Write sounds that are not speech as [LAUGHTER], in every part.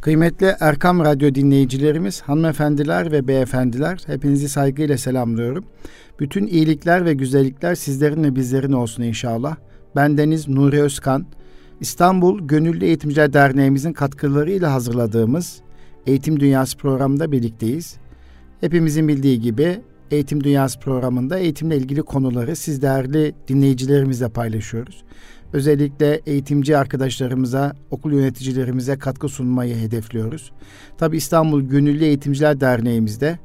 Kıymetli Erkam Radyo dinleyicilerimiz, hanımefendiler ve beyefendiler, hepinizi saygıyla selamlıyorum. Bütün iyilikler ve güzellikler sizlerin ve bizlerin olsun inşallah. Bendeniz Nuri Özkan, İstanbul Gönüllü Eğitimciler Derneğimizin katkılarıyla hazırladığımız Eğitim Dünyası programında birlikteyiz. Hepimizin bildiği gibi Eğitim Dünyası programında eğitimle ilgili konuları siz değerli dinleyicilerimizle paylaşıyoruz. Özellikle eğitimci arkadaşlarımıza, okul yöneticilerimize katkı sunmayı hedefliyoruz. Tabi İstanbul Gönüllü Eğitimciler Derneğimizde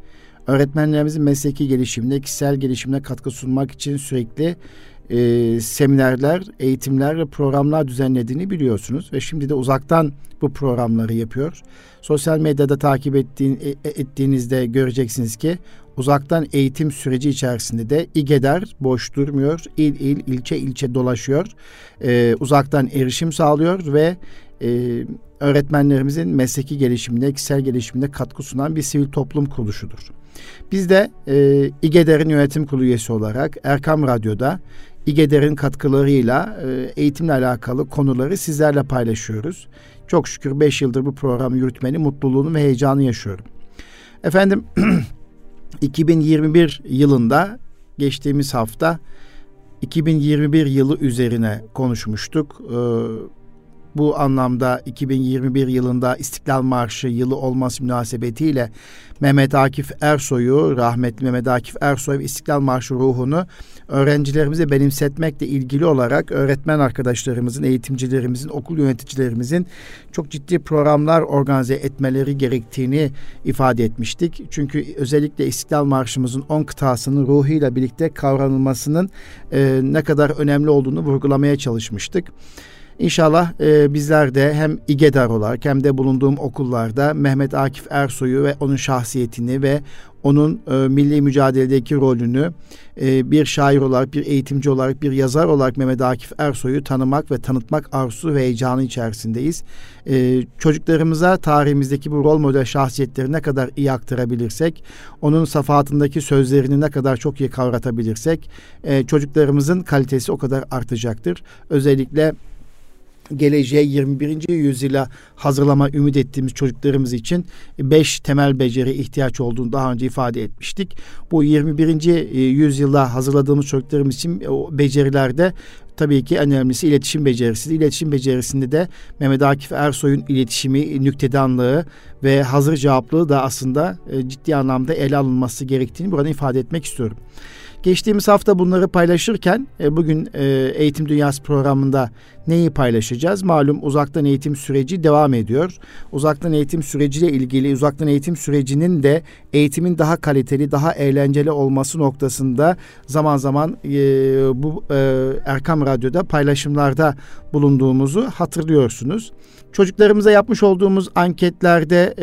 öğretmenlerimizin mesleki gelişimine, kişisel gelişimine katkı sunmak için sürekli e, seminerler, eğitimler ve programlar düzenlediğini biliyorsunuz. Ve şimdi de uzaktan bu programları yapıyor. Sosyal medyada takip ettiğin, e, e, ettiğinizde göreceksiniz ki uzaktan eğitim süreci içerisinde de İGEDER boş durmuyor. İl il, ilçe ilçe dolaşıyor. E, uzaktan erişim sağlıyor ve e, öğretmenlerimizin mesleki gelişimine, kişisel gelişimine katkı sunan bir sivil toplum kuruluşudur. Biz de e, İGEDER'in yönetim kurulu üyesi olarak Erkam Radyo'da İGEDER'in katkılarıyla e, eğitimle alakalı konuları sizlerle paylaşıyoruz. Çok şükür 5 yıldır bu programı yürütmenin mutluluğunu ve heyecanı yaşıyorum. Efendim [CLEARS THROAT] 2021 yılında geçtiğimiz hafta 2021 yılı üzerine konuşmuştuk. Ee, bu anlamda 2021 yılında İstiklal Marşı yılı olması münasebetiyle Mehmet Akif Ersoy'u, rahmetli Mehmet Akif Ersoy ve İstiklal Marşı ruhunu öğrencilerimize benimsetmekle ilgili olarak öğretmen arkadaşlarımızın, eğitimcilerimizin, okul yöneticilerimizin çok ciddi programlar organize etmeleri gerektiğini ifade etmiştik. Çünkü özellikle İstiklal Marşımızın 10 kıtasının ruhuyla birlikte kavranılmasının e, ne kadar önemli olduğunu vurgulamaya çalışmıştık. İnşallah e, bizler de hem İGEDAR olarak hem de bulunduğum okullarda Mehmet Akif Ersoy'u ve onun şahsiyetini ve onun e, milli mücadeledeki rolünü e, bir şair olarak, bir eğitimci olarak, bir yazar olarak Mehmet Akif Ersoy'u tanımak ve tanıtmak arzusu ve heyecanı içerisindeyiz. E, çocuklarımıza tarihimizdeki bu rol model şahsiyetleri ne kadar iyi aktarabilirsek, onun safahatındaki sözlerini ne kadar çok iyi kavratabilirsek, e, çocuklarımızın kalitesi o kadar artacaktır. Özellikle geleceğe 21. yüzyıla hazırlama ümit ettiğimiz çocuklarımız için beş temel beceri ihtiyaç olduğunu daha önce ifade etmiştik. Bu 21. E, yüzyıla hazırladığımız çocuklarımız için o becerilerde tabii ki en önemlisi iletişim becerisi. İletişim becerisinde de Mehmet Akif Ersoy'un iletişimi, nüktedanlığı ve hazır cevaplığı da aslında e, ciddi anlamda ele alınması gerektiğini burada ifade etmek istiyorum. Geçtiğimiz hafta bunları paylaşırken e, bugün e, Eğitim Dünyası programında neyi paylaşacağız? Malum uzaktan eğitim süreci devam ediyor. Uzaktan eğitim süreciyle ilgili uzaktan eğitim sürecinin de eğitimin daha kaliteli, daha eğlenceli olması noktasında zaman zaman e, bu e, Erkam Radyo'da paylaşımlarda bulunduğumuzu hatırlıyorsunuz. Çocuklarımıza yapmış olduğumuz anketlerde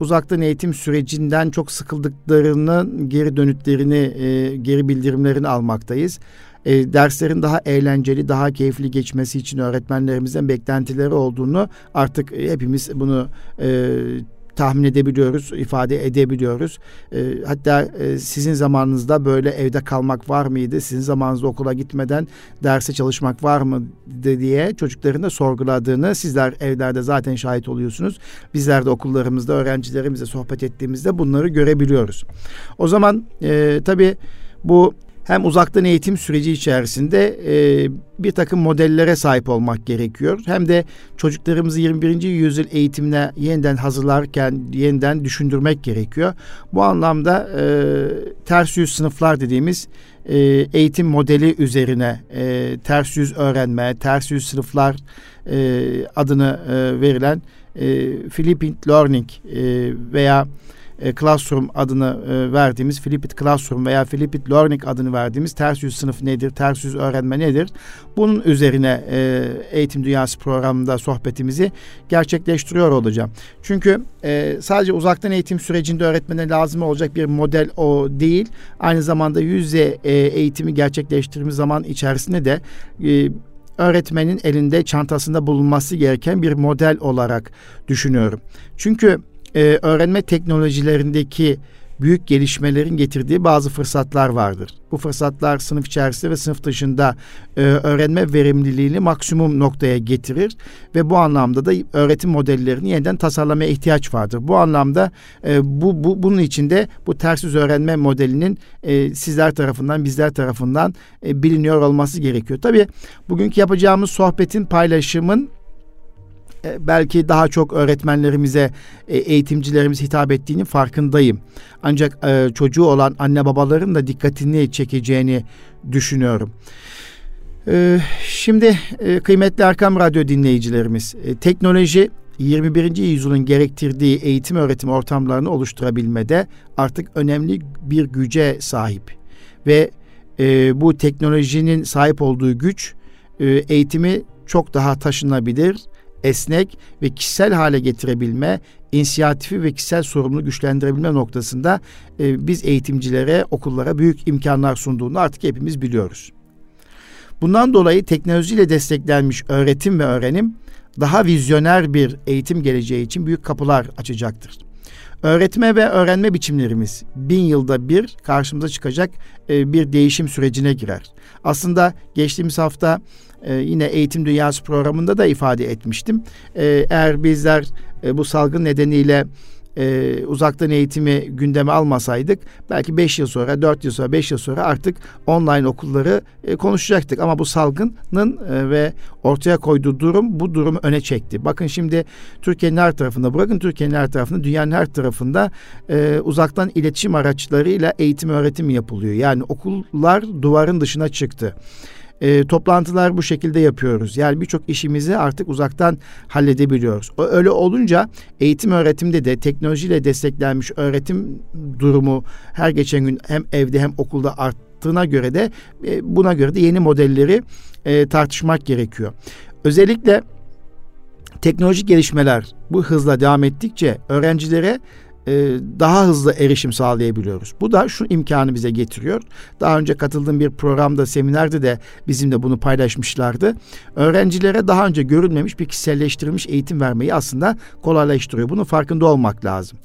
uzaktan eğitim sürecinden çok sıkıldıklarının geri dönütlerini, e, geri bildirimlerini almaktayız. E, derslerin daha eğlenceli, daha keyifli geçmesi için öğretmenlerimizden beklentileri olduğunu artık hepimiz bunu e, tahmin edebiliyoruz, ifade edebiliyoruz. E, hatta e, sizin zamanınızda böyle evde kalmak var mıydı? Sizin zamanınızda okula gitmeden derse çalışmak var mı diye çocukların da sorguladığını sizler evlerde zaten şahit oluyorsunuz. Bizler de okullarımızda öğrencilerimizle sohbet ettiğimizde bunları görebiliyoruz. O zaman e, tabii bu hem uzaktan eğitim süreci içerisinde e, bir takım modellere sahip olmak gerekiyor. Hem de çocuklarımızı 21. yüzyıl eğitimine yeniden hazırlarken yeniden düşündürmek gerekiyor. Bu anlamda e, ters yüz sınıflar dediğimiz e, eğitim modeli üzerine e, ters yüz öğrenme, ters yüz sınıflar e, adını e, verilen e, Philippine Learning e, veya e, Classroom adını e, verdiğimiz Flipped Classroom veya Flipped Learning adını verdiğimiz ters yüz sınıf nedir, ters yüz öğrenme nedir? Bunun üzerine e, Eğitim Dünyası programında sohbetimizi gerçekleştiriyor olacağım. Çünkü e, sadece uzaktan eğitim sürecinde öğretmene lazım olacak bir model o değil. Aynı zamanda yüz yüze e, eğitimi gerçekleştirdiğimiz zaman içerisinde de öğretmenin elinde çantasında bulunması gereken bir model olarak düşünüyorum. Çünkü e, öğrenme teknolojilerindeki büyük gelişmelerin getirdiği bazı fırsatlar vardır. Bu fırsatlar sınıf içerisinde ve sınıf dışında e, öğrenme verimliliğini maksimum noktaya getirir ve bu anlamda da öğretim modellerini yeniden tasarlamaya ihtiyaç vardır. Bu anlamda e, bu, bu bunun içinde bu ters yüz öğrenme modelinin e, sizler tarafından bizler tarafından e, biliniyor olması gerekiyor. Tabii bugünkü yapacağımız sohbetin paylaşımın belki daha çok öğretmenlerimize, e, eğitimcilerimize hitap ettiğini farkındayım. Ancak e, çocuğu olan anne babaların da dikkatini çekeceğini düşünüyorum. Şimdi kıymetli Erkam Radyo dinleyicilerimiz, teknoloji 21. yüzyılın gerektirdiği eğitim öğretim ortamlarını oluşturabilmede artık önemli bir güce sahip. Ve bu teknolojinin sahip olduğu güç eğitimi çok daha taşınabilir, esnek ve kişisel hale getirebilme, inisiyatifi ve kişisel sorumluluğu güçlendirebilme noktasında e, biz eğitimcilere, okullara büyük imkanlar sunduğunu artık hepimiz biliyoruz. Bundan dolayı teknolojiyle desteklenmiş öğretim ve öğrenim daha vizyoner bir eğitim geleceği için büyük kapılar açacaktır. Öğretme ve öğrenme biçimlerimiz bin yılda bir karşımıza çıkacak e, bir değişim sürecine girer. Aslında geçtiğimiz hafta e, yine Eğitim Dünyası programında da ifade etmiştim. E, eğer bizler bu salgın nedeniyle e, uzaktan eğitimi gündeme almasaydık belki 5 yıl sonra, 4 yıl sonra, 5 yıl sonra artık online okulları e, konuşacaktık. Ama bu salgının e, ve ortaya koyduğu durum bu durumu öne çekti. Bakın şimdi Türkiye'nin her tarafında, bırakın Türkiye'nin her tarafında, dünyanın her tarafında e, uzaktan iletişim araçlarıyla eğitim öğretim yapılıyor. Yani okullar duvarın dışına çıktı. E, toplantılar bu şekilde yapıyoruz. Yani birçok işimizi artık uzaktan halledebiliyoruz. O, öyle olunca eğitim öğretimde de teknolojiyle desteklenmiş öğretim durumu her geçen gün hem evde hem okulda arttığına göre de e, buna göre de yeni modelleri e, tartışmak gerekiyor. Özellikle teknolojik gelişmeler bu hızla devam ettikçe öğrencilere e, daha hızlı erişim sağlayabiliyoruz. Bu da şu imkanı bize getiriyor. Daha önce katıldığım bir programda, seminerde de bizimle bunu paylaşmışlardı. Öğrencilere daha önce görülmemiş bir kişiselleştirilmiş eğitim vermeyi aslında kolaylaştırıyor. Bunun farkında olmak lazım.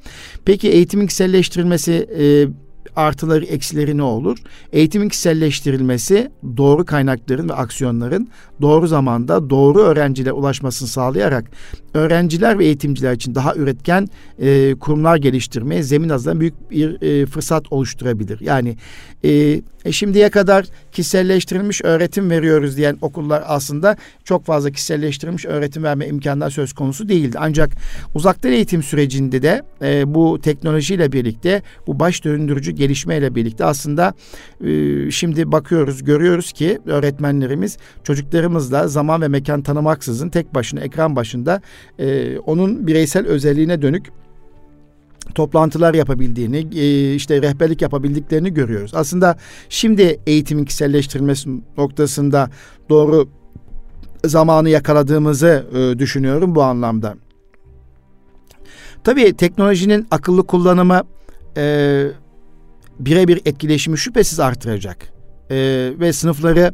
Peki eğitimin kişiselleştirilmesi e, artıları eksileri ne olur? Eğitimin kişiselleştirilmesi doğru kaynakların ve aksiyonların doğru zamanda doğru öğrencilere ulaşmasını sağlayarak öğrenciler ve eğitimciler için daha üretken e, kurumlar geliştirmeye zemin hazırlayan büyük bir e, fırsat oluşturabilir. Yani e, e, şimdiye kadar kişiselleştirilmiş öğretim veriyoruz diyen okullar aslında çok fazla kişiselleştirilmiş öğretim verme imkanlar söz konusu değildi. Ancak uzaktan eğitim sürecinde de e, bu teknolojiyle birlikte bu baş döndürücü gelişmeyle birlikte aslında e, şimdi bakıyoruz görüyoruz ki öğretmenlerimiz çocuklarımızla zaman ve mekan tanımaksızın tek başına ekran başında e, onun bireysel özelliğine dönük toplantılar yapabildiğini, e, işte rehberlik yapabildiklerini görüyoruz. Aslında şimdi eğitimin kişiselleştirilmesi noktasında doğru zamanı yakaladığımızı e, düşünüyorum bu anlamda. Tabii teknolojinin akıllı kullanımı e, birebir etkileşimi şüphesiz artıracak. E, ve sınıfları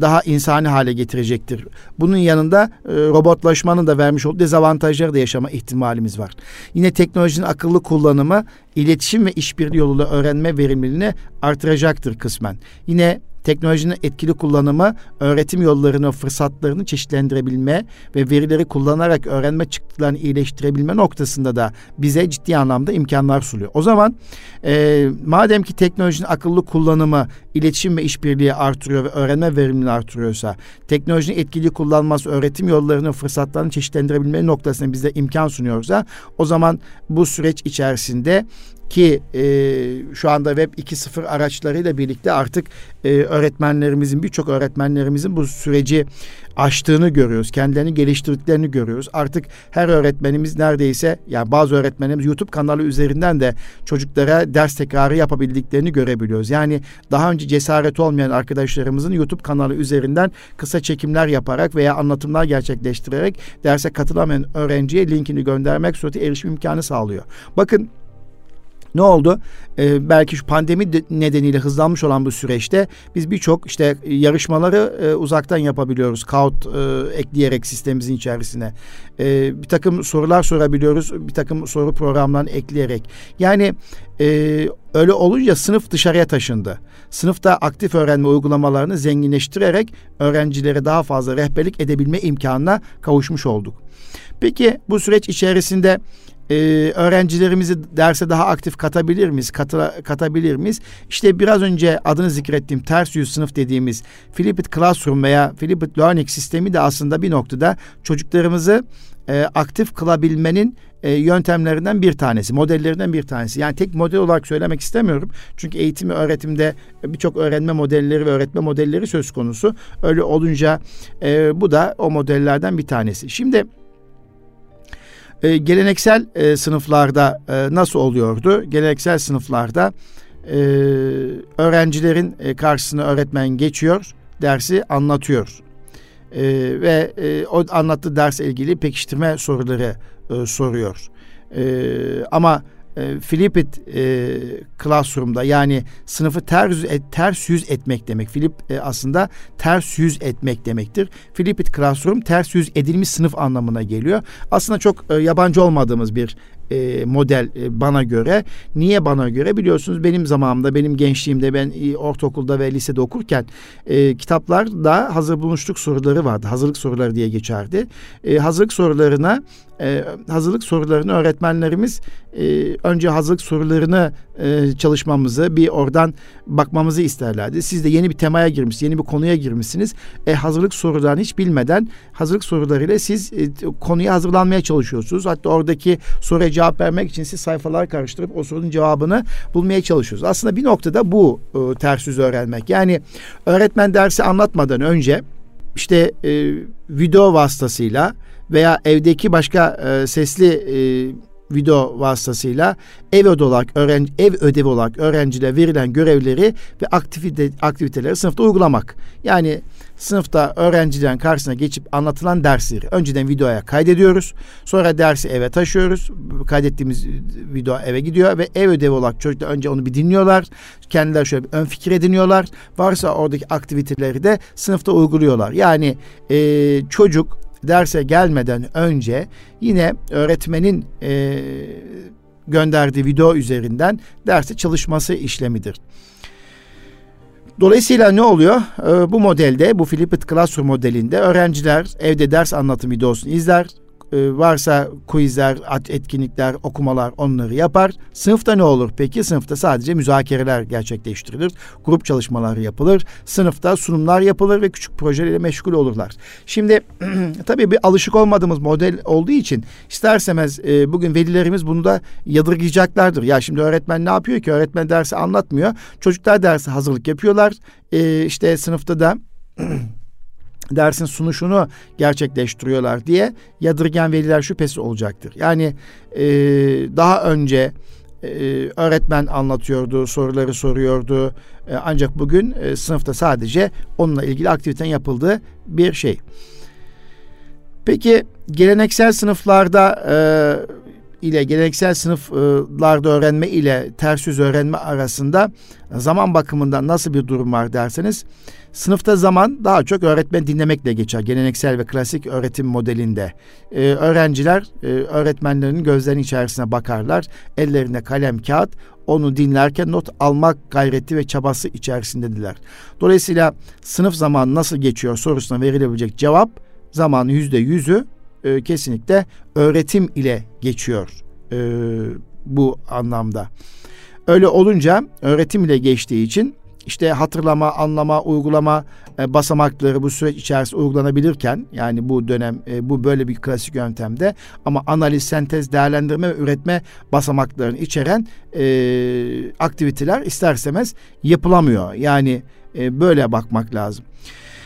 daha insani hale getirecektir. Bunun yanında e, robotlaşmanın da vermiş olduğu dezavantajları da yaşama ihtimalimiz var. Yine teknolojinin akıllı kullanımı iletişim ve işbirliği yoluyla öğrenme verimliliğini artıracaktır kısmen. Yine Teknolojinin etkili kullanımı öğretim yollarını, fırsatlarını çeşitlendirebilme ve verileri kullanarak öğrenme çıktılarını iyileştirebilme noktasında da bize ciddi anlamda imkanlar sunuyor. O zaman e, madem ki teknolojinin akıllı kullanımı iletişim ve işbirliği artırıyor ve öğrenme verimliliğini artırıyorsa, teknolojinin etkili kullanması öğretim yollarını, fırsatlarını çeşitlendirebilme noktasında bize imkan sunuyorsa o zaman bu süreç içerisinde ki e, şu anda Web 2.0 araçlarıyla birlikte artık e, öğretmenlerimizin birçok öğretmenlerimizin bu süreci aştığını görüyoruz. Kendilerini geliştirdiklerini görüyoruz. Artık her öğretmenimiz neredeyse yani bazı öğretmenimiz YouTube kanalı üzerinden de çocuklara ders tekrarı yapabildiklerini görebiliyoruz. Yani daha önce cesaret olmayan arkadaşlarımızın YouTube kanalı üzerinden kısa çekimler yaparak veya anlatımlar gerçekleştirerek derse katılamayan öğrenciye linkini göndermek sureti erişim imkanı sağlıyor. Bakın Ne oldu? Ee, belki şu pandemi nedeniyle hızlanmış olan bu süreçte biz birçok işte yarışmaları e, uzaktan yapabiliyoruz. Kaut e, ekleyerek sistemimizin içerisine. E, bir takım sorular sorabiliyoruz. Bir takım soru programlarını ekleyerek. Yani e, öyle olunca sınıf dışarıya taşındı. Sınıfta aktif öğrenme uygulamalarını zenginleştirerek öğrencilere daha fazla rehberlik edebilme imkanına kavuşmuş olduk. Peki bu süreç içerisinde e, öğrencilerimizi derse daha aktif katabilir miyiz? Kata, katabilir miyiz? İşte biraz önce adını zikrettiğim ters yüz sınıf dediğimiz Flipped Classroom veya Flipped Learning sistemi de aslında bir noktada çocuklarımızı e, aktif kılabilmenin e, yöntemlerinden bir tanesi, modellerinden bir tanesi. Yani tek model olarak söylemek istemiyorum. Çünkü eğitim ve öğretimde birçok öğrenme modelleri ve öğretme modelleri söz konusu. Öyle olunca e, bu da o modellerden bir tanesi. Şimdi e, geleneksel e, sınıflarda e, nasıl oluyordu? Geleneksel sınıflarda e, öğrencilerin e, karşısına öğretmen geçiyor, dersi anlatıyor. E, ve e, o anlattığı ders ilgili pekiştirme soruları e, soruyor. E, ama e, Flipped e, Classroom'da yani sınıfı ters et, ters yüz etmek demek. Flip e, aslında ters yüz etmek demektir. Flipped Classroom ters yüz edilmiş sınıf anlamına geliyor. Aslında çok e, yabancı olmadığımız bir e, model e, bana göre. Niye bana göre? Biliyorsunuz benim zamanımda, benim gençliğimde ben e, ortaokulda ve lisede okurken e, kitaplarda hazır bulmuşluk soruları vardı. Hazırlık soruları diye geçerdi. E, hazırlık sorularına e, hazırlık sorularını öğretmenlerimiz e, önce hazırlık sorularını e, çalışmamızı bir oradan bakmamızı isterlerdi. Siz de yeni bir temaya girmişsiniz, yeni bir konuya girmişsiniz. E, hazırlık sorularını hiç bilmeden hazırlık sorularıyla siz e, konuya hazırlanmaya çalışıyorsunuz. Hatta oradaki soruya cevap vermek için siz sayfalar karıştırıp o sorunun cevabını bulmaya çalışıyorsunuz. Aslında bir noktada bu e, ters yüz öğrenmek. Yani öğretmen dersi anlatmadan önce işte e, video vasıtasıyla veya evdeki başka e, sesli e, video vasıtasıyla ev olarak öğrenci ev ödevi olarak öğrencilere verilen görevleri ve aktivite aktiviteleri sınıfta uygulamak. Yani sınıfta öğrencilerin karşısına geçip anlatılan dersleri önceden videoya kaydediyoruz. Sonra dersi eve taşıyoruz. Kaydettiğimiz video eve gidiyor ve ev ödevi olarak çocuklar önce onu bir dinliyorlar. Kendileri şöyle bir ön fikir ediniyorlar. Varsa oradaki aktiviteleri de sınıfta uyguluyorlar. Yani e, çocuk derse gelmeden önce yine öğretmenin e, gönderdiği video üzerinden derse çalışması işlemidir. Dolayısıyla ne oluyor? Ee, bu modelde, bu Flipped Classroom modelinde öğrenciler evde ders anlatım videosunu izler, e, varsa quizler, etkinlikler, okumalar onları yapar. Sınıfta ne olur peki? Sınıfta sadece müzakereler gerçekleştirilir. Grup çalışmaları yapılır. Sınıfta sunumlar yapılır ve küçük projelerle meşgul olurlar. Şimdi [CLEARS THROAT] tabii bir alışık olmadığımız model olduğu için isterseniz e, bugün velilerimiz bunu da yadırgayacaklardır. Ya şimdi öğretmen ne yapıyor ki? Öğretmen dersi anlatmıyor. Çocuklar dersi hazırlık yapıyorlar. E, işte sınıfta da [CLEARS THROAT] dersin sunuşunu gerçekleştiriyorlar diye yadırgen veliler şüphesi olacaktır. Yani e, daha önce e, öğretmen anlatıyordu, soruları soruyordu. E, ancak bugün e, sınıfta sadece onunla ilgili aktivitenin yapıldığı bir şey. Peki geleneksel sınıflarda e, ile geleneksel sınıflarda öğrenme ile ters yüz öğrenme arasında zaman bakımından nasıl bir durum var derseniz Sınıfta zaman daha çok öğretmen dinlemekle geçer. Geleneksel ve klasik öğretim modelinde. Ee, öğrenciler e, öğretmenlerin gözlerinin içerisine bakarlar. Ellerine kalem kağıt onu dinlerken not almak gayreti ve çabası içerisindediler. Dolayısıyla sınıf zamanı nasıl geçiyor sorusuna verilebilecek cevap zaman yüzde yüzü e, kesinlikle öğretim ile geçiyor e, bu anlamda. Öyle olunca öğretim ile geçtiği için işte hatırlama, anlama, uygulama e, basamakları bu süreç içerisinde uygulanabilirken yani bu dönem e, bu böyle bir klasik yöntemde ama analiz, sentez, değerlendirme ve üretme basamaklarını içeren e, aktiviteler ister istemez yapılamıyor. Yani e, böyle bakmak lazım.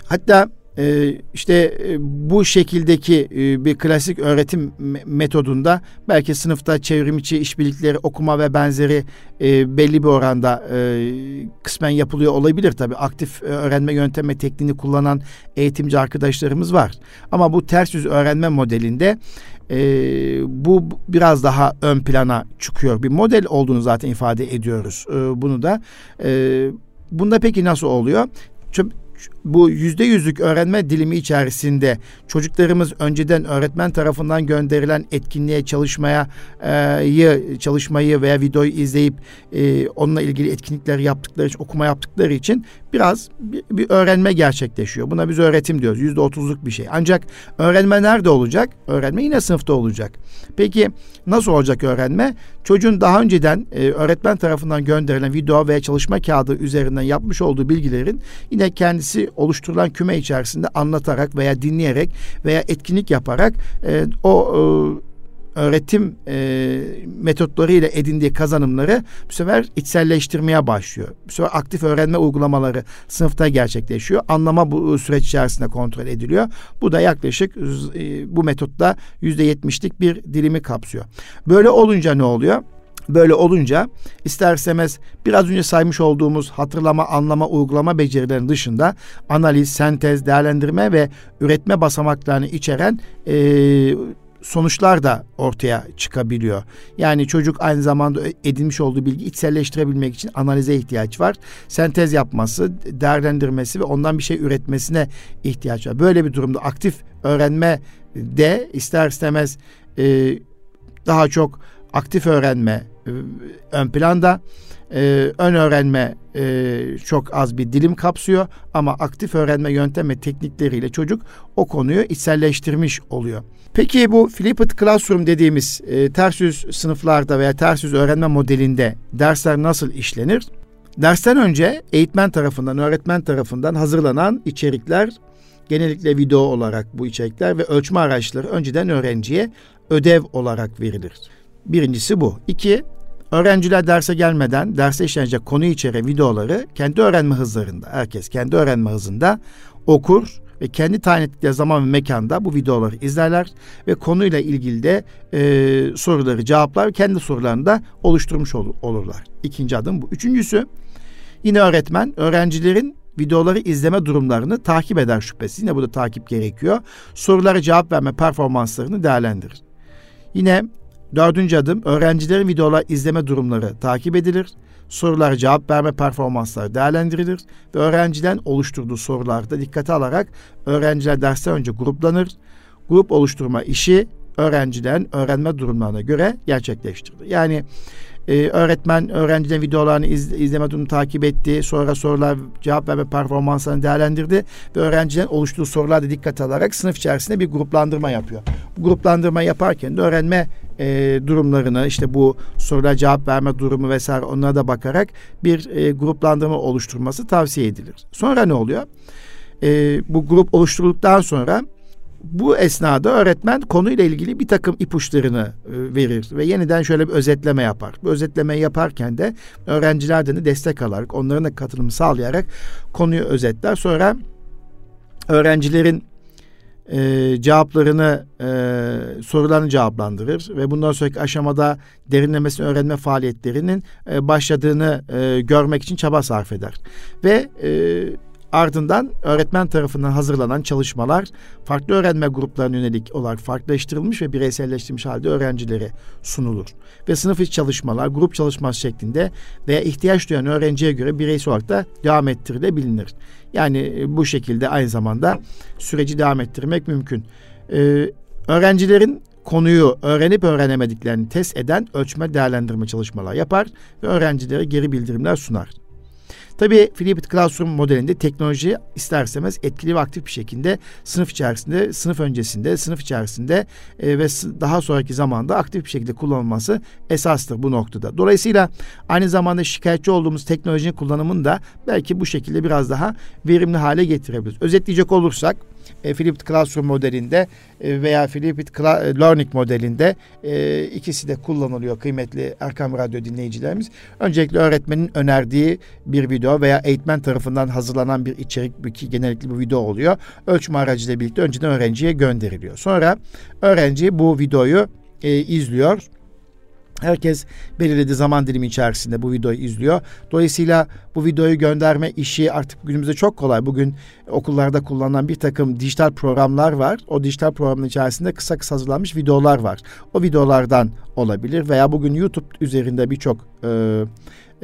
Hatta e, işte bu şekildeki e, bir klasik öğretim metodunda belki sınıfta çevrimiçi işbirlikleri okuma ve benzeri e, belli bir oranda e, kısmen yapılıyor olabilir tabii. Aktif öğrenme yöntemi tekniğini kullanan eğitimci arkadaşlarımız var. Ama bu ters yüz öğrenme modelinde bu biraz daha ön plana çıkıyor. Bir model olduğunu zaten ifade ediyoruz. Bunu da bunda peki nasıl oluyor? Bu yüzde yüzlük öğrenme dilimi içerisinde çocuklarımız önceden öğretmen tarafından gönderilen etkinliğe çalışmaya e, çalışmayı veya videoyu izleyip e, onunla ilgili etkinlikler yaptıkları için okuma yaptıkları için biraz bir, bir öğrenme gerçekleşiyor. Buna biz öğretim diyoruz. Yüzde otuzluk bir şey. Ancak öğrenme nerede olacak? Öğrenme yine sınıfta olacak. Peki nasıl olacak öğrenme? Çocuğun daha önceden e, öğretmen tarafından gönderilen video veya çalışma kağıdı üzerinden yapmış olduğu bilgilerin yine kendisi oluşturulan küme içerisinde anlatarak veya dinleyerek veya etkinlik yaparak e, o e, öğretim e, metotlarıyla edindiği kazanımları bu sefer içselleştirmeye başlıyor. Bu sefer aktif öğrenme uygulamaları sınıfta gerçekleşiyor. Anlama bu süreç içerisinde kontrol ediliyor. Bu da yaklaşık e, bu metotta yüzde yetmişlik bir dilimi kapsıyor. Böyle olunca ne oluyor? Böyle olunca ister biraz önce saymış olduğumuz hatırlama, anlama, uygulama becerilerinin dışında analiz, sentez, değerlendirme ve üretme basamaklarını içeren e, sonuçlar da ortaya çıkabiliyor. Yani çocuk aynı zamanda edinmiş olduğu bilgi içselleştirebilmek için analize ihtiyaç var. Sentez yapması, değerlendirmesi ve ondan bir şey üretmesine ihtiyaç var. Böyle bir durumda aktif öğrenme de ister istemez e, daha çok aktif öğrenme ön planda. Ee, ön öğrenme e, çok az bir dilim kapsıyor ama aktif öğrenme yöntem ve teknikleriyle çocuk o konuyu içselleştirmiş oluyor. Peki bu Flipped Classroom dediğimiz e, ters yüz sınıflarda veya ters yüz öğrenme modelinde dersler nasıl işlenir? Dersten önce eğitmen tarafından, öğretmen tarafından hazırlanan içerikler genellikle video olarak bu içerikler ve ölçme araçları önceden öğrenciye ödev olarak verilir. Birincisi bu. İki, öğrenciler derse gelmeden derse işlenecek konu içeren videoları kendi öğrenme hızlarında, herkes kendi öğrenme hızında okur ve kendi tayin ettikleri zaman ve mekanda bu videoları izlerler ve konuyla ilgili de e, soruları cevaplar kendi sorularını da oluşturmuş ol, olurlar. İkinci adım bu. Üçüncüsü yine öğretmen öğrencilerin videoları izleme durumlarını takip eder şüphesiz. Yine burada takip gerekiyor. Sorulara cevap verme performanslarını değerlendirir. Yine Dördüncü adım öğrencilerin videolar izleme durumları takip edilir. Sorulara cevap verme performansları değerlendirilir ve öğrenciden oluşturduğu sorularda dikkate alarak öğrenciler dersten önce gruplanır. Grup oluşturma işi öğrencilerin öğrenme durumlarına göre gerçekleştirilir. Yani e, öğretmen öğrencilerin videolarını iz, izleme durumunu takip etti. Sonra sorular cevap verme performanslarını değerlendirdi ve öğrencilerin oluştuğu sorularda dikkat alarak sınıf içerisinde bir gruplandırma yapıyor. Bu gruplandırma yaparken de öğrenme e, durumlarını işte bu sorulara cevap verme durumu vesaire onlara da bakarak bir e, gruplandırma oluşturması tavsiye edilir. Sonra ne oluyor? E, bu grup oluşturulduktan sonra bu esnada öğretmen konuyla ilgili bir takım ipuçlarını e, verir ve yeniden şöyle bir özetleme yapar. Bu özetlemeyi yaparken de öğrencilerden de destek alarak, onların da katılımı sağlayarak konuyu özetler. Sonra öğrencilerin e, cevaplarını, e, sorularını cevaplandırır ve bundan sonraki aşamada derinlemesine öğrenme faaliyetlerinin e, başladığını e, görmek için çaba sarf eder. Ve e, Ardından öğretmen tarafından hazırlanan çalışmalar farklı öğrenme gruplarına yönelik olarak farklılaştırılmış ve bireyselleştirilmiş halde öğrencilere sunulur. Ve sınıf içi çalışmalar grup çalışması şeklinde veya ihtiyaç duyan öğrenciye göre bireysel olarak da devam ettirilebilir. Yani e, bu şekilde aynı zamanda süreci devam ettirmek mümkün. Ee, öğrencilerin konuyu öğrenip öğrenemediklerini test eden ölçme değerlendirme çalışmalar yapar ve öğrencilere geri bildirimler sunar. Tabii Flipped Classroom modelinde teknoloji isterseniz etkili ve aktif bir şekilde sınıf içerisinde, sınıf öncesinde, sınıf içerisinde e, ve daha sonraki zamanda aktif bir şekilde kullanılması esastır bu noktada. Dolayısıyla aynı zamanda şikayetçi olduğumuz teknolojinin kullanımını da belki bu şekilde biraz daha verimli hale getirebiliriz. Özetleyecek olursak e, Flipped Classroom modelinde e, veya Flipped Cla- Learning modelinde e, ikisi de kullanılıyor kıymetli Erkam Radyo dinleyicilerimiz. Öncelikle öğretmenin önerdiği bir video veya eğitmen tarafından hazırlanan bir içerik ki genellikle bu video oluyor. Ölçme aracıyla birlikte önceden öğrenciye gönderiliyor. Sonra öğrenci bu videoyu e, izliyor Herkes belirlediği zaman dilimi içerisinde bu videoyu izliyor. Dolayısıyla bu videoyu gönderme işi artık günümüzde çok kolay. Bugün okullarda kullanılan bir takım dijital programlar var. O dijital programın içerisinde kısa kısa hazırlanmış videolar var. O videolardan olabilir veya bugün YouTube üzerinde birçok e,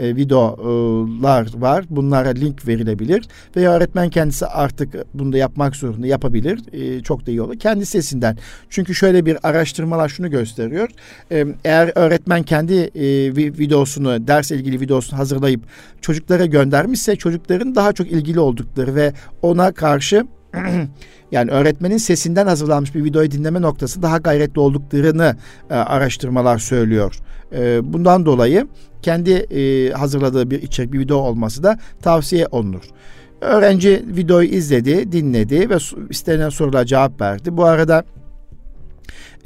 e, videolar var. Bunlara link verilebilir ve öğretmen kendisi artık bunu da yapmak zorunda yapabilir. E, çok da iyi olur. Kendi sesinden. Çünkü şöyle bir araştırmalar şunu gösteriyor. E, eğer öğretmen kendi e, videosunu, ders ilgili videosunu hazırlayıp çocuklara göndermişse çocukların daha çok ilgili oldukları ve ona karşı [CLEARS THROAT] yani öğretmenin sesinden hazırlanmış bir videoyu dinleme noktası daha gayretli olduklarını e, araştırmalar söylüyor. E, bundan dolayı kendi e, hazırladığı bir içerik, bir video olması da tavsiye olunur. Öğrenci videoyu izledi, dinledi ve istenen sorulara cevap verdi. Bu arada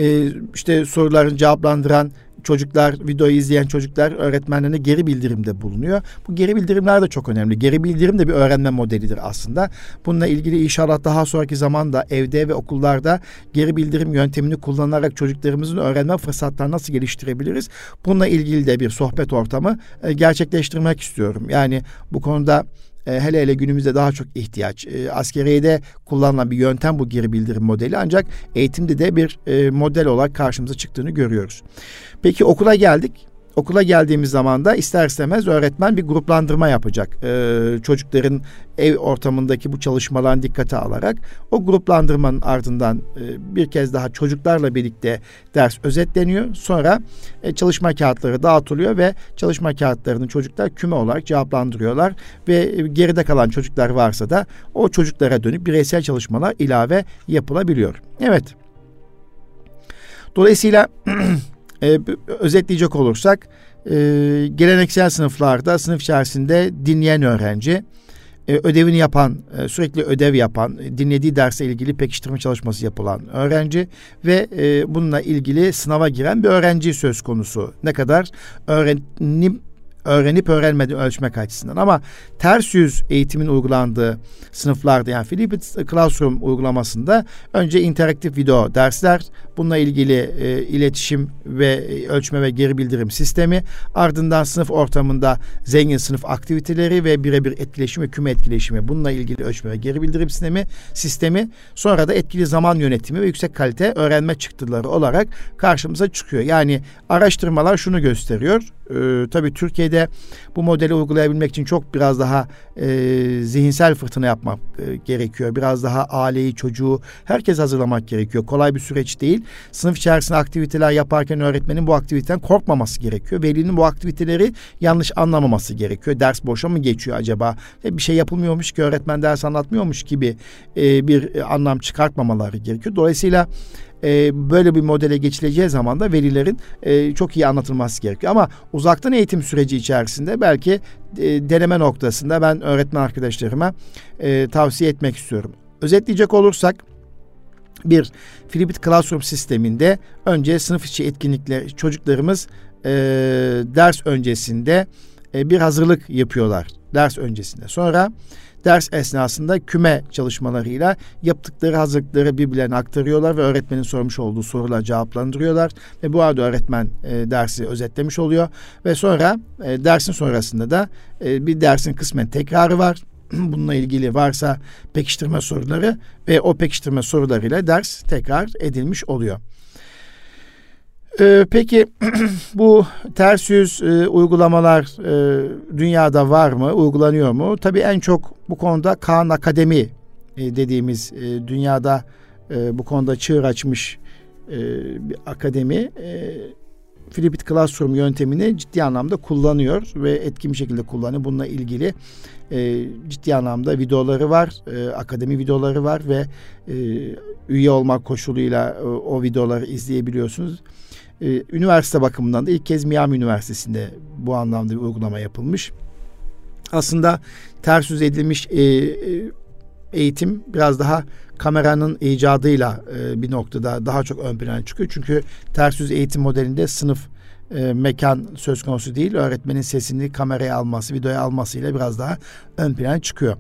e, işte soruların cevaplandıran çocuklar, videoyu izleyen çocuklar öğretmenlerine geri bildirimde bulunuyor. Bu geri bildirimler de çok önemli. Geri bildirim de bir öğrenme modelidir aslında. Bununla ilgili inşallah daha sonraki zamanda evde ve okullarda geri bildirim yöntemini kullanarak çocuklarımızın öğrenme fırsatlarını nasıl geliştirebiliriz? Bununla ilgili de bir sohbet ortamı e, gerçekleştirmek istiyorum. Yani bu konuda e, hele hele günümüzde daha çok ihtiyaç. E, askeriyede kullanılan bir yöntem bu geri bildirim modeli ancak eğitimde de bir e, model olarak karşımıza çıktığını görüyoruz. Peki okula geldik. Okula geldiğimiz zaman da ister istemez öğretmen bir gruplandırma yapacak. Ee, çocukların ev ortamındaki bu çalışmaların dikkate alarak o gruplandırmanın ardından e, bir kez daha çocuklarla birlikte ders özetleniyor. Sonra e, çalışma kağıtları dağıtılıyor ve çalışma kağıtlarını çocuklar küme olarak cevaplandırıyorlar ve e, geride kalan çocuklar varsa da o çocuklara dönüp bireysel çalışmalar ilave yapılabiliyor. Evet. Dolayısıyla [CLEARS THROAT] E, özetleyecek olursak e, geleneksel sınıflarda sınıf içerisinde dinleyen öğrenci, e, ödevini yapan, e, sürekli ödev yapan, dinlediği derse ilgili pekiştirme çalışması yapılan öğrenci ve e, bununla ilgili sınava giren bir öğrenci söz konusu. Ne kadar öğrenim öğrenip öğrenmediğini ölçmek açısından. Ama ters yüz eğitimin uygulandığı sınıflarda yani Flipped Classroom uygulamasında önce interaktif video dersler, bununla ilgili e, iletişim ve e, ölçme ve geri bildirim sistemi, ardından sınıf ortamında zengin sınıf aktiviteleri ve birebir etkileşim ve küme etkileşimi, bununla ilgili ölçme ve geri bildirim sistemi, sistemi, sonra da etkili zaman yönetimi ve yüksek kalite öğrenme çıktıları olarak karşımıza çıkıyor. Yani araştırmalar şunu gösteriyor. Ee, tabii Türkiye'de bu modeli uygulayabilmek için çok biraz daha e, zihinsel fırtına yapmak e, gerekiyor. Biraz daha aileyi, çocuğu, herkes hazırlamak gerekiyor. Kolay bir süreç değil. Sınıf içerisinde aktiviteler yaparken öğretmenin bu aktiviteden korkmaması gerekiyor. Velinin bu aktiviteleri yanlış anlamaması gerekiyor. Ders boşa mı geçiyor acaba? E, bir şey yapılmıyormuş ki öğretmen ders anlatmıyormuş gibi e, bir e, anlam çıkartmamaları gerekiyor. Dolayısıyla böyle bir modele geçileceği zaman da verilerin e, çok iyi anlatılması gerekiyor. Ama uzaktan eğitim süreci içerisinde belki deneme noktasında ben öğretmen arkadaşlarıma tavsiye etmek istiyorum. Özetleyecek olursak bir Flipped Classroom sisteminde önce sınıf içi etkinlikler çocuklarımız e, ders öncesinde e, bir hazırlık yapıyorlar ders öncesinde. Sonra ders esnasında küme çalışmalarıyla yaptıkları hazırlıkları birbirlerine aktarıyorlar ve öğretmenin sormuş olduğu sorular cevaplandırıyorlar ve bu arada öğretmen e, dersi özetlemiş oluyor ve sonra e, dersin sonrasında da e, bir dersin kısmen tekrarı var. [CLEARS THROAT] Bununla ilgili varsa pekiştirme soruları ve o pekiştirme sorularıyla ders tekrar edilmiş oluyor. Ee, peki [CLEARS THROAT] bu ters yüz e, uygulamalar e, dünyada var mı, uygulanıyor mu? Tabii en çok bu konuda Kaan Akademi e, dediğimiz e, dünyada e, bu konuda çığır açmış e, bir akademi e, Flipped Classroom yöntemini ciddi anlamda kullanıyor ve etkin bir şekilde kullanıyor. Bununla ilgili e, ciddi anlamda videoları var, e, akademi videoları var ve e, üye olmak koşuluyla e, o videoları izleyebiliyorsunuz. Ee, üniversite bakımından da ilk kez Miami Üniversitesi'nde bu anlamda bir uygulama yapılmış. Aslında ters yüz edilmiş e, e, eğitim biraz daha kameranın icadıyla e, bir noktada daha çok ön plana çıkıyor. Çünkü ters yüz eğitim modelinde sınıf e, mekan söz konusu değil. Öğretmenin sesini kameraya alması, videoya almasıyla biraz daha ön plan çıkıyor.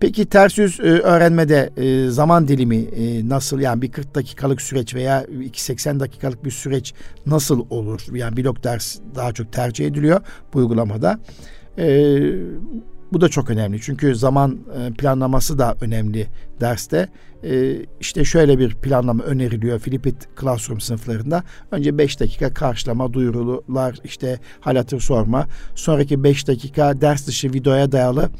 Peki ters yüz e, öğrenmede e, zaman dilimi e, nasıl yani bir 40 dakikalık süreç veya 80 dakikalık bir süreç nasıl olur? Yani blok ders daha çok tercih ediliyor bu uygulamada. E, bu da çok önemli çünkü zaman e, planlaması da önemli derste. E, işte şöyle bir planlama öneriliyor Filipit Classroom sınıflarında. Önce 5 dakika karşılama, duyurular, işte hal hatır sorma. Sonraki 5 dakika ders dışı videoya dayalı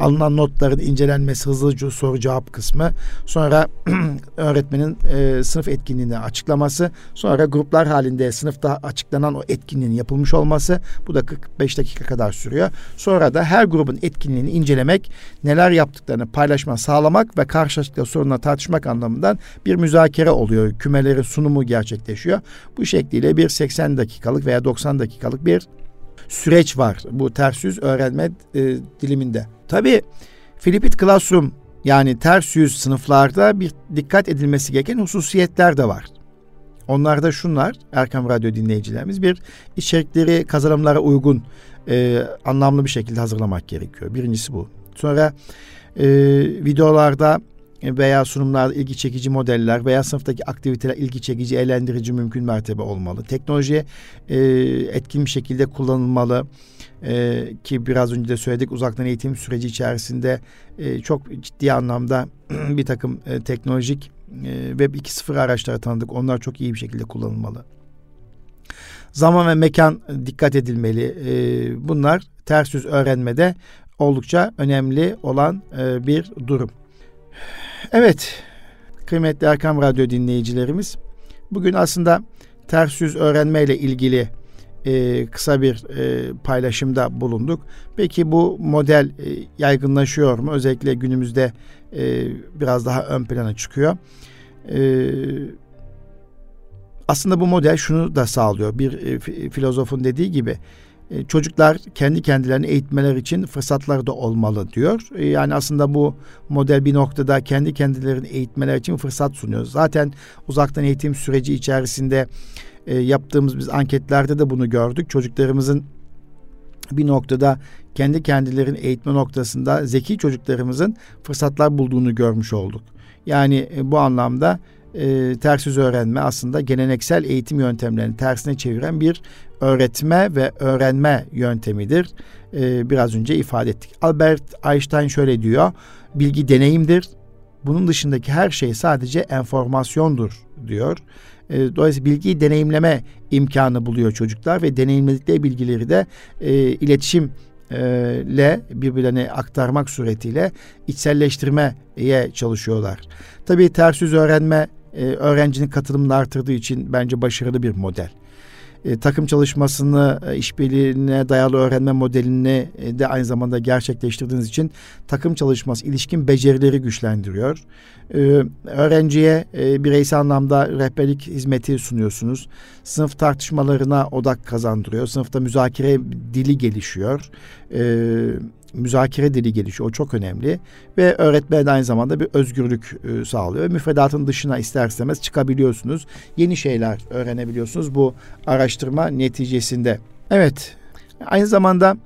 alınan notların incelenmesi, hızlıca soru cevap kısmı. Sonra [CLEARS THROAT] öğretmenin e, sınıf etkinliğini açıklaması. Sonra gruplar halinde sınıfta açıklanan o etkinliğin yapılmış olması. Bu da 45 dakika kadar sürüyor. Sonra da her grubun etkinliğini incelemek, neler yaptıklarını paylaşma sağlamak ve karşılaştıkları sorunla tartışmak anlamından bir müzakere oluyor. Kümelerin sunumu gerçekleşiyor. Bu şekliyle bir 80 dakikalık veya 90 dakikalık bir süreç var bu ters yüz öğrenme e, diliminde. Tabii Filipit Classroom yani ters yüz sınıflarda bir dikkat edilmesi gereken hususiyetler de var. Onlar da şunlar Erkam Radyo dinleyicilerimiz bir içerikleri kazanımlara uygun e, anlamlı bir şekilde hazırlamak gerekiyor. Birincisi bu. Sonra e, videolarda veya sunumlarda ilgi çekici modeller veya sınıftaki aktiviteler ilgi çekici, eğlendirici mümkün mertebe olmalı. Teknoloji e, etkin bir şekilde kullanılmalı. E, ki biraz önce de söyledik uzaktan eğitim süreci içerisinde e, çok ciddi anlamda [CLEARS THROAT] bir takım e, teknolojik e, Web 2.0 araçları tanıdık. Onlar çok iyi bir şekilde kullanılmalı. Zaman ve mekan dikkat edilmeli. E, bunlar ters yüz öğrenmede oldukça önemli olan e, bir durum. Evet, kıymetli Erkam Radyo dinleyicilerimiz, bugün aslında ters yüz öğrenme ile ilgili e, kısa bir e, paylaşımda bulunduk. Peki bu model yaygınlaşıyor mu? Özellikle günümüzde biraz daha ön plana çıkıyor. Aslında bu model şunu da sağlıyor. Bir filozofun dediği gibi e, çocuklar kendi kendilerini eğitmeler için fırsatlar da olmalı diyor. E, yani aslında bu model bir noktada kendi kendilerini eğitmeler için fırsat sunuyor. Zaten uzaktan eğitim süreci içerisinde e, yaptığımız biz anketlerde de bunu gördük. Çocuklarımızın bir noktada kendi kendilerini eğitme noktasında zeki çocuklarımızın fırsatlar bulduğunu görmüş olduk. Yani bu anlamda e, ters yüz öğrenme aslında geleneksel eğitim yöntemlerini tersine çeviren bir öğretme ve öğrenme yöntemidir. E, biraz önce ifade ettik. Albert Einstein şöyle diyor. Bilgi deneyimdir. Bunun dışındaki her şey sadece enformasyondur diyor. E, dolayısıyla bilgiyi deneyimleme imkanı buluyor çocuklar ve deneyimledikleri bilgileri de e, iletişim ile birbirlerine aktarmak suretiyle içselleştirmeye çalışıyorlar. Tabii ters yüz öğrenme e, öğrencinin katılımını artırdığı için bence başarılı bir model. E, takım çalışmasını, e, işbirliğine dayalı öğrenme modelini e, de aynı zamanda gerçekleştirdiğiniz için takım çalışması, ilişkin becerileri güçlendiriyor. E, öğrenciye e, bireysel anlamda rehberlik hizmeti sunuyorsunuz. Sınıf tartışmalarına odak kazandırıyor. Sınıfta müzakere dili gelişiyor. E, müzakere dili gelişiyor. O çok önemli. Ve öğretmen aynı zamanda bir özgürlük e, sağlıyor. Müfredatın dışına ister istemez çıkabiliyorsunuz. Yeni şeyler öğrenebiliyorsunuz bu araştırma neticesinde. Evet. Aynı zamanda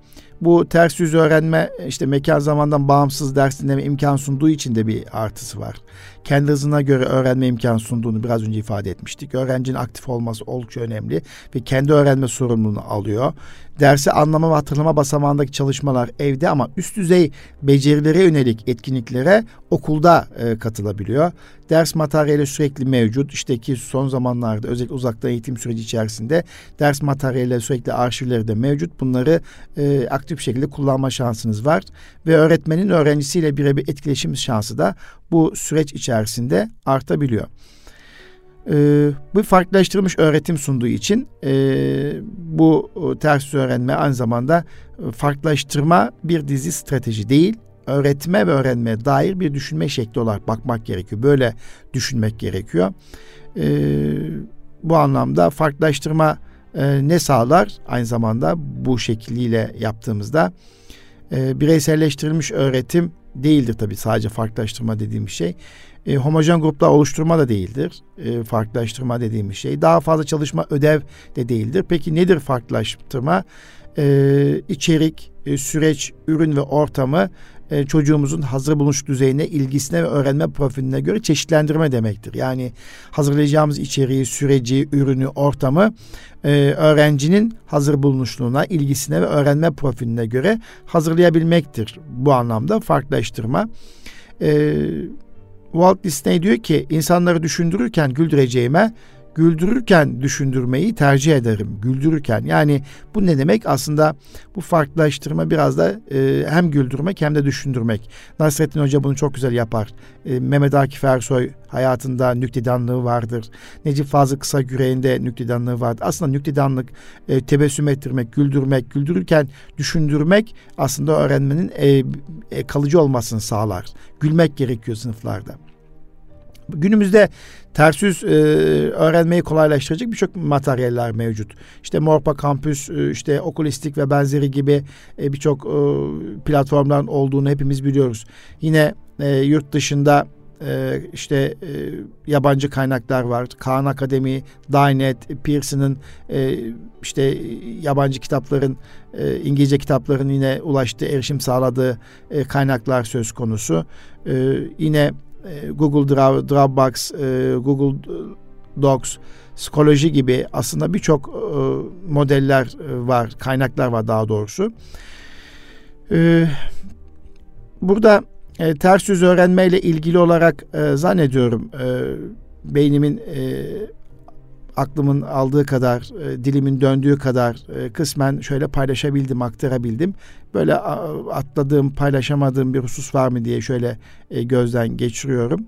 bu ters yüz öğrenme işte mekan zamandan bağımsız ders dinleme imkan sunduğu için de bir artısı var. Kendi hızına göre öğrenme imkan sunduğunu biraz önce ifade etmiştik. Öğrencinin aktif olması oldukça önemli ve kendi öğrenme sorumluluğunu alıyor. Dersi anlama ve hatırlama basamağındaki çalışmalar evde ama üst düzey becerilere yönelik etkinliklere okulda e, katılabiliyor. Ders materyali sürekli mevcut. İşte ki son zamanlarda özellikle uzaktan eğitim süreci içerisinde ders materyalleri sürekli arşivleri de mevcut. Bunları e, aktif bir şekilde kullanma şansınız var. Ve öğretmenin öğrencisiyle birebir etkileşim şansı da bu süreç içerisinde artabiliyor. Ee, bu farklılaştırılmış öğretim sunduğu için e, bu ters öğrenme aynı zamanda farklılaştırma bir dizi strateji değil, öğretme ve öğrenmeye dair bir düşünme şekli olarak bakmak gerekiyor. Böyle düşünmek gerekiyor. Ee, bu anlamda farklılaştırma e, ne sağlar? Aynı zamanda bu şekliyle yaptığımızda e, bireyselleştirilmiş öğretim değildir tabii sadece farklılaştırma dediğim şey. E, homojen gruplar oluşturma da değildir. E, farklılaştırma dediğimiz şey. Daha fazla çalışma ödev de değildir. Peki nedir farklılaştırma? E, içerik, e, süreç, ürün ve ortamı e, çocuğumuzun hazır bulunuş düzeyine, ilgisine ve öğrenme profiline göre çeşitlendirme demektir. Yani hazırlayacağımız içeriği, süreci, ürünü, ortamı e, öğrencinin hazır bulunuşluğuna, ilgisine ve öğrenme profiline göre hazırlayabilmektir. Bu anlamda farklılaştırma. E, Walt Disney diyor ki insanları düşündürürken güldüreceğime güldürürken düşündürmeyi tercih ederim. Güldürürken yani bu ne demek? Aslında bu farklılaştırma biraz da e, hem güldürmek hem de düşündürmek. Nasrettin Hoca bunu çok güzel yapar. E, Mehmet Akif Ersoy hayatında nüktedanlığı vardır. Necip Fazıl Kısa Güreğinde nüktedanlığı vardır. Aslında nüktedanlık e, tebessüm ettirmek, güldürmek, güldürürken düşündürmek aslında öğrenmenin e, e, kalıcı olmasını sağlar. Gülmek gerekiyor sınıflarda. Günümüzde ters yüz e, öğrenmeyi kolaylaştıracak birçok materyaller mevcut. İşte Morpa Kampüs, e, işte Okulistik ve benzeri gibi e, birçok e, platformların olduğunu hepimiz biliyoruz. Yine e, yurt dışında e, işte e, yabancı kaynaklar var. Kaan Akademi, Dynet, Pearson'ın e, işte yabancı kitapların, e, İngilizce kitapların yine ulaştığı, erişim sağladığı e, kaynaklar söz konusu. E, yine Google Drive, Dropbox, e, Google Docs, psikoloji gibi aslında birçok e, modeller var, kaynaklar var daha doğrusu. Burada ters yüz öğrenmeyle ilgili olarak zannediyorum beynimin aklımın aldığı kadar, e, dilimin döndüğü kadar e, kısmen şöyle paylaşabildim, aktarabildim. Böyle atladığım, paylaşamadığım bir husus var mı diye şöyle e, gözden geçiriyorum.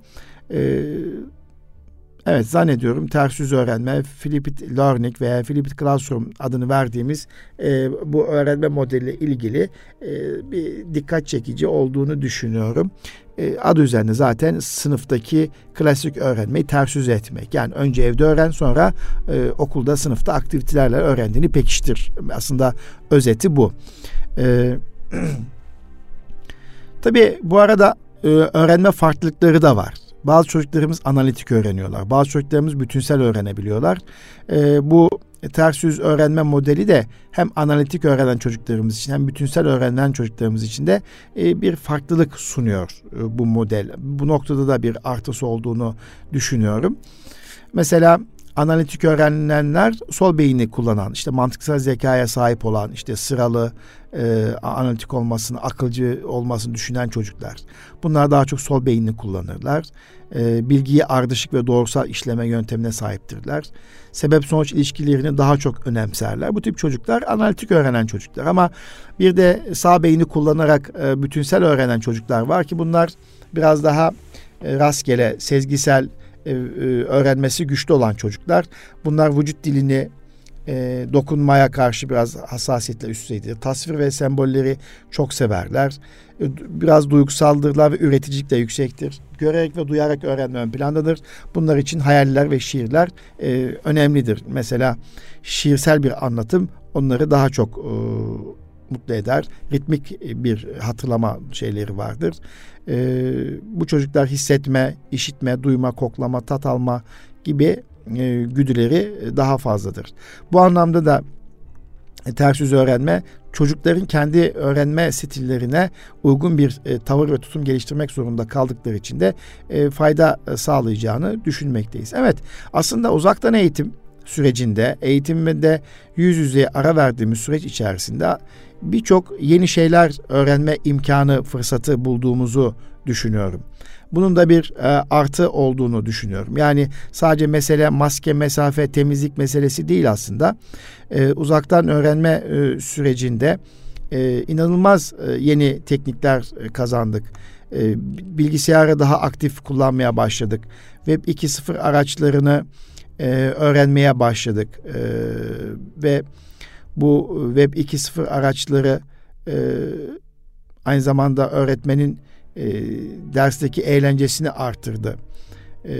E, evet zannediyorum ters yüz öğrenme, Flipped Learning veya Flipped Classroom adını verdiğimiz e, bu öğrenme modeliyle ilgili e, bir dikkat çekici olduğunu düşünüyorum e, adı üzerinde zaten sınıftaki klasik öğrenmeyi ters yüz etmek. Yani önce evde öğren sonra e, okulda sınıfta aktivitelerle öğrendiğini pekiştir. Aslında özeti bu. E, [CLEARS THROAT] tabii bu arada e, öğrenme farklılıkları da var. Bazı çocuklarımız analitik öğreniyorlar. Bazı çocuklarımız bütünsel öğrenebiliyorlar. E, bu ters yüz öğrenme modeli de hem analitik öğrenen çocuklarımız için hem bütünsel öğrenen çocuklarımız için de e, bir farklılık sunuyor e, bu model. Bu noktada da bir artısı olduğunu düşünüyorum. Mesela analitik öğrenilenler sol beyni kullanan, işte mantıksal zekaya sahip olan, işte sıralı, e, analitik olmasını, akılcı olmasını düşünen çocuklar. Bunlar daha çok sol beynini kullanırlar. E, bilgiyi ardışık ve doğrusal işleme yöntemine sahiptirler. Sebep sonuç ilişkilerini daha çok önemserler. Bu tip çocuklar analitik öğrenen çocuklar ama bir de sağ beyni kullanarak e, bütünsel öğrenen çocuklar var ki bunlar biraz daha e, rastgele, sezgisel, e, e, öğrenmesi güçlü olan çocuklar. Bunlar vücut dilini e, dokunmaya karşı biraz hassasiyetle üst düzeydir. Tasvir ve sembolleri çok severler. Biraz duygusaldırlar ve üreticilik de yüksektir. Görerek ve duyarak öğrenme ön plandadır. Bunlar için hayaller ve şiirler önemlidir. Mesela şiirsel bir anlatım onları daha çok mutlu eder. Ritmik bir hatırlama şeyleri vardır. E, bu çocuklar hissetme, işitme, duyma, koklama, tat alma gibi e, güdüleri daha fazladır. Bu anlamda da e, ters yüz öğrenme çocukların kendi öğrenme stillerine uygun bir e, tavır ve tutum geliştirmek zorunda kaldıkları için de e, fayda e, sağlayacağını düşünmekteyiz. Evet aslında uzaktan eğitim sürecinde eğitimde yüz yüze ara verdiğimiz süreç içerisinde birçok yeni şeyler öğrenme imkanı fırsatı bulduğumuzu düşünüyorum. Bunun da bir e, artı olduğunu düşünüyorum. Yani sadece mesele maske, mesafe, temizlik meselesi değil aslında. E, uzaktan öğrenme e, sürecinde e, inanılmaz e, yeni teknikler e, kazandık. E, bilgisayarı daha aktif kullanmaya başladık. Web 2.0 araçlarını e, öğrenmeye başladık. E, ve bu Web 2.0 araçları e, aynı zamanda öğretmenin e, dersteki eğlencesini arttırdı. E,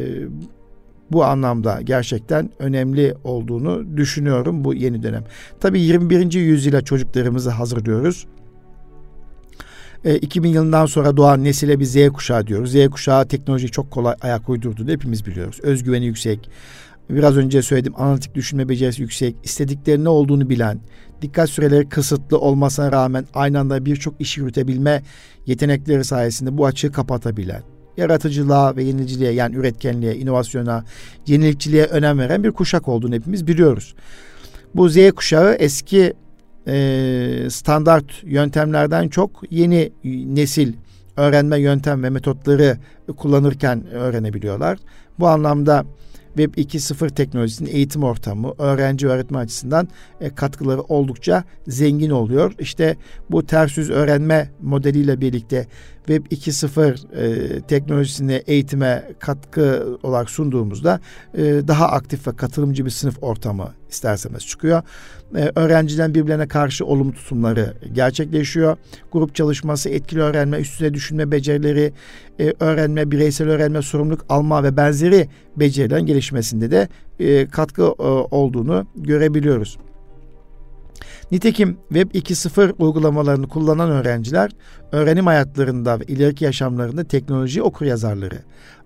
bu anlamda gerçekten önemli olduğunu düşünüyorum bu yeni dönem. Tabii 21. yüzyıla çocuklarımızı hazırlıyoruz. E, 2000 yılından sonra doğan nesile bir Z kuşağı diyoruz. Z kuşağı teknolojiyi çok kolay ayak uydurduğunu hepimiz biliyoruz. Özgüveni yüksek. Biraz önce söyledim analitik düşünme becerisi yüksek. istedikleri ne olduğunu bilen, dikkat süreleri kısıtlı olmasına rağmen aynı anda birçok iş yürütebilme yetenekleri sayesinde bu açığı kapatabilen, yaratıcılığa ve yeniliciliğe yani üretkenliğe, inovasyona, yenilikçiliğe önem veren bir kuşak olduğunu hepimiz biliyoruz. Bu Z kuşağı eski e, standart yöntemlerden çok yeni nesil öğrenme yöntem ve metotları kullanırken öğrenebiliyorlar. Bu anlamda Web 2.0 teknolojisinin eğitim ortamı, öğrenci öğretme açısından e, katkıları oldukça zengin oluyor. İşte bu ters yüz öğrenme modeliyle birlikte Web 2.0 e, teknolojisini eğitime katkı olarak sunduğumuzda e, daha aktif ve katılımcı bir sınıf ortamı isterseniz çıkıyor. E, öğrenciden birbirlerine karşı olumlu tutumları gerçekleşiyor. Grup çalışması, etkili öğrenme, üst düzey düşünme becerileri, e, öğrenme, bireysel öğrenme, sorumluluk alma ve benzeri becerilerin gelişmesinde de e, katkı e, olduğunu görebiliyoruz. Nitekim Web 2.0 uygulamalarını kullanan öğrenciler öğrenim hayatlarında ve ileriki yaşamlarında teknoloji okur yazarları,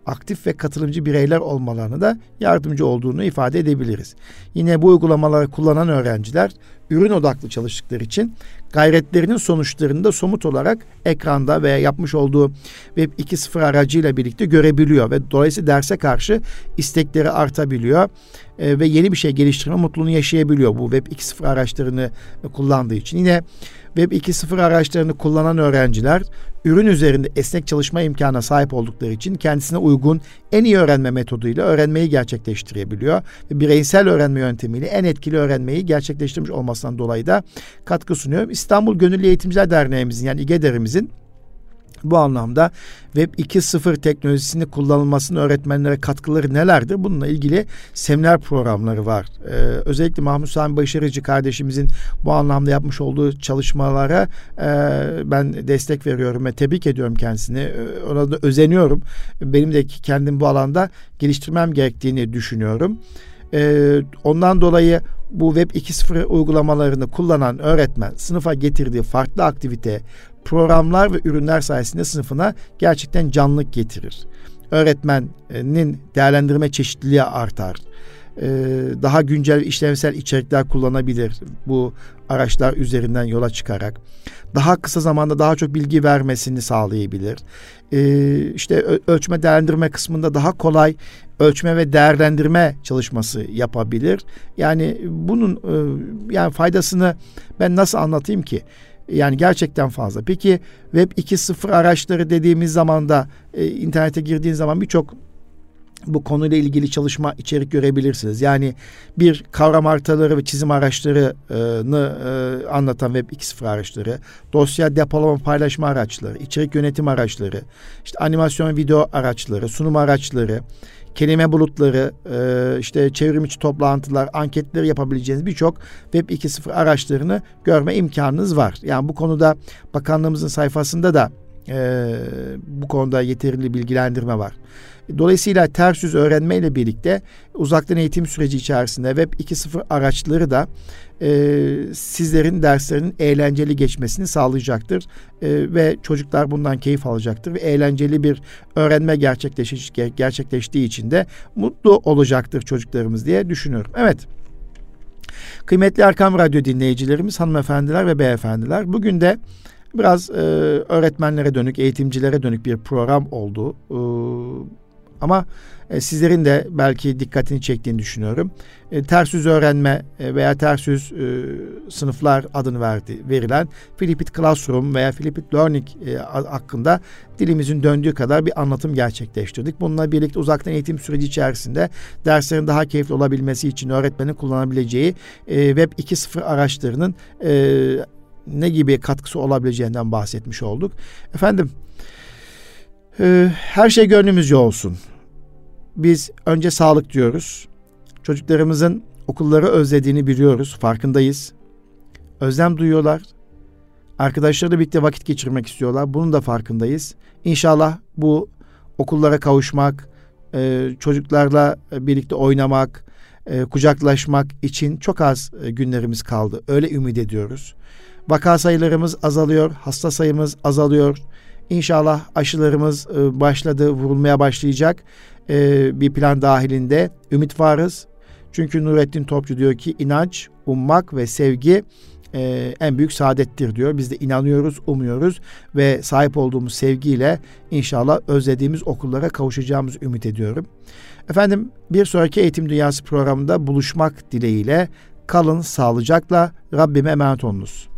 aktif ve katılımcı bireyler olmalarını da yardımcı olduğunu ifade edebiliriz. Yine bu uygulamaları kullanan öğrenciler ürün odaklı çalıştıkları için gayretlerinin sonuçlarını da somut olarak ekranda veya yapmış olduğu Web 2.0 aracıyla birlikte görebiliyor ve dolayısıyla derse karşı istekleri artabiliyor e, ve yeni bir şey geliştirme mutluluğunu yaşayabiliyor bu Web 2.0 araçlarını kullandığı için. Yine Web 2.0 araçlarını kullanan öğrenciler ürün üzerinde esnek çalışma imkanına sahip oldukları için kendisine uygun en iyi öğrenme metoduyla öğrenmeyi gerçekleştirebiliyor. Ve bireysel öğrenme yöntemiyle en etkili öğrenmeyi gerçekleştirmiş olmasından dolayı da katkı sunuyor. İstanbul Gönüllü Eğitimciler Derneğimizin yani İGEDER'imizin bu anlamda Web 2.0 teknolojisini kullanılmasının öğretmenlere katkıları nelerdir? Bununla ilgili seminer programları var. Ee, özellikle Mahmut Sami Başarıcı kardeşimizin bu anlamda yapmış olduğu çalışmalara e, ben destek veriyorum ve tebrik ediyorum kendisini. Ee, ona da özeniyorum. Benim de kendim bu alanda geliştirmem gerektiğini düşünüyorum. Ee, ondan dolayı bu Web 2.0 uygulamalarını kullanan öğretmen sınıfa getirdiği farklı aktivite, programlar ve ürünler sayesinde sınıfına gerçekten canlılık getirir. Öğretmenin değerlendirme çeşitliliği artar. Ee, daha güncel işlevsel içerikler kullanabilir bu araçlar üzerinden yola çıkarak. Daha kısa zamanda daha çok bilgi vermesini sağlayabilir. Ee, işte ölçme değerlendirme kısmında daha kolay ölçme ve değerlendirme çalışması yapabilir. Yani bunun e, yani faydasını ben nasıl anlatayım ki? Yani gerçekten fazla. Peki Web 2.0 araçları dediğimiz zaman da e, internete girdiğin zaman birçok bu konuyla ilgili çalışma içerik görebilirsiniz. Yani bir kavram haritaları ve çizim araçlarını e, anlatan Web 2.0 araçları, dosya depolama paylaşma araçları, içerik yönetim araçları, işte animasyon video araçları, sunum araçları, kelime bulutları, e, işte çevrim içi toplantılar, anketleri yapabileceğiniz birçok Web 2.0 araçlarını görme imkanınız var. Yani bu konuda bakanlığımızın sayfasında da e, bu konuda yeterli bilgilendirme var. Dolayısıyla ters yüz öğrenme ile birlikte uzaktan eğitim süreci içerisinde Web 2.0 araçları da e, sizlerin derslerinin eğlenceli geçmesini sağlayacaktır. E, ve çocuklar bundan keyif alacaktır ve eğlenceli bir öğrenme gerçekleş gerçekleştiği için de mutlu olacaktır çocuklarımız diye düşünüyorum. Evet. Kıymetli Erkam Radyo dinleyicilerimiz, hanımefendiler ve beyefendiler. Bugün de biraz e, öğretmenlere dönük, eğitimcilere dönük bir program oldu. E, ama e, sizlerin de belki dikkatini çektiğini düşünüyorum. E, ters yüz öğrenme e, veya ters yüz e, sınıflar adını verdi, verilen Flipit Classroom veya Flipit Learning e, hakkında dilimizin döndüğü kadar bir anlatım gerçekleştirdik. Bununla birlikte uzaktan eğitim süreci içerisinde derslerin daha keyifli olabilmesi için öğretmenin kullanabileceği e, Web 2.0 araçlarının e, ne gibi katkısı olabileceğinden bahsetmiş olduk. Efendim ee, her şey gönlümüzce olsun. Biz önce sağlık diyoruz. Çocuklarımızın okulları özlediğini biliyoruz, farkındayız. Özlem duyuyorlar. Arkadaşlarıyla birlikte vakit geçirmek istiyorlar. Bunun da farkındayız. İnşallah bu okullara kavuşmak, e, çocuklarla birlikte oynamak, e, kucaklaşmak için çok az e, günlerimiz kaldı. Öyle ümit ediyoruz. Vaka sayılarımız azalıyor, hasta sayımız azalıyor. İnşallah aşılarımız e, başladı, vurulmaya başlayacak. E, bir plan dahilinde ümit varız. Çünkü Nurettin Topçu diyor ki inanç, ummak ve sevgi e, en büyük saadettir diyor. Biz de inanıyoruz, umuyoruz ve sahip olduğumuz sevgiyle inşallah özlediğimiz okullara kavuşacağımız ümit ediyorum. Efendim bir sonraki Eğitim Dünyası programında buluşmak dileğiyle kalın sağlıcakla Rabbime emanet olunuz.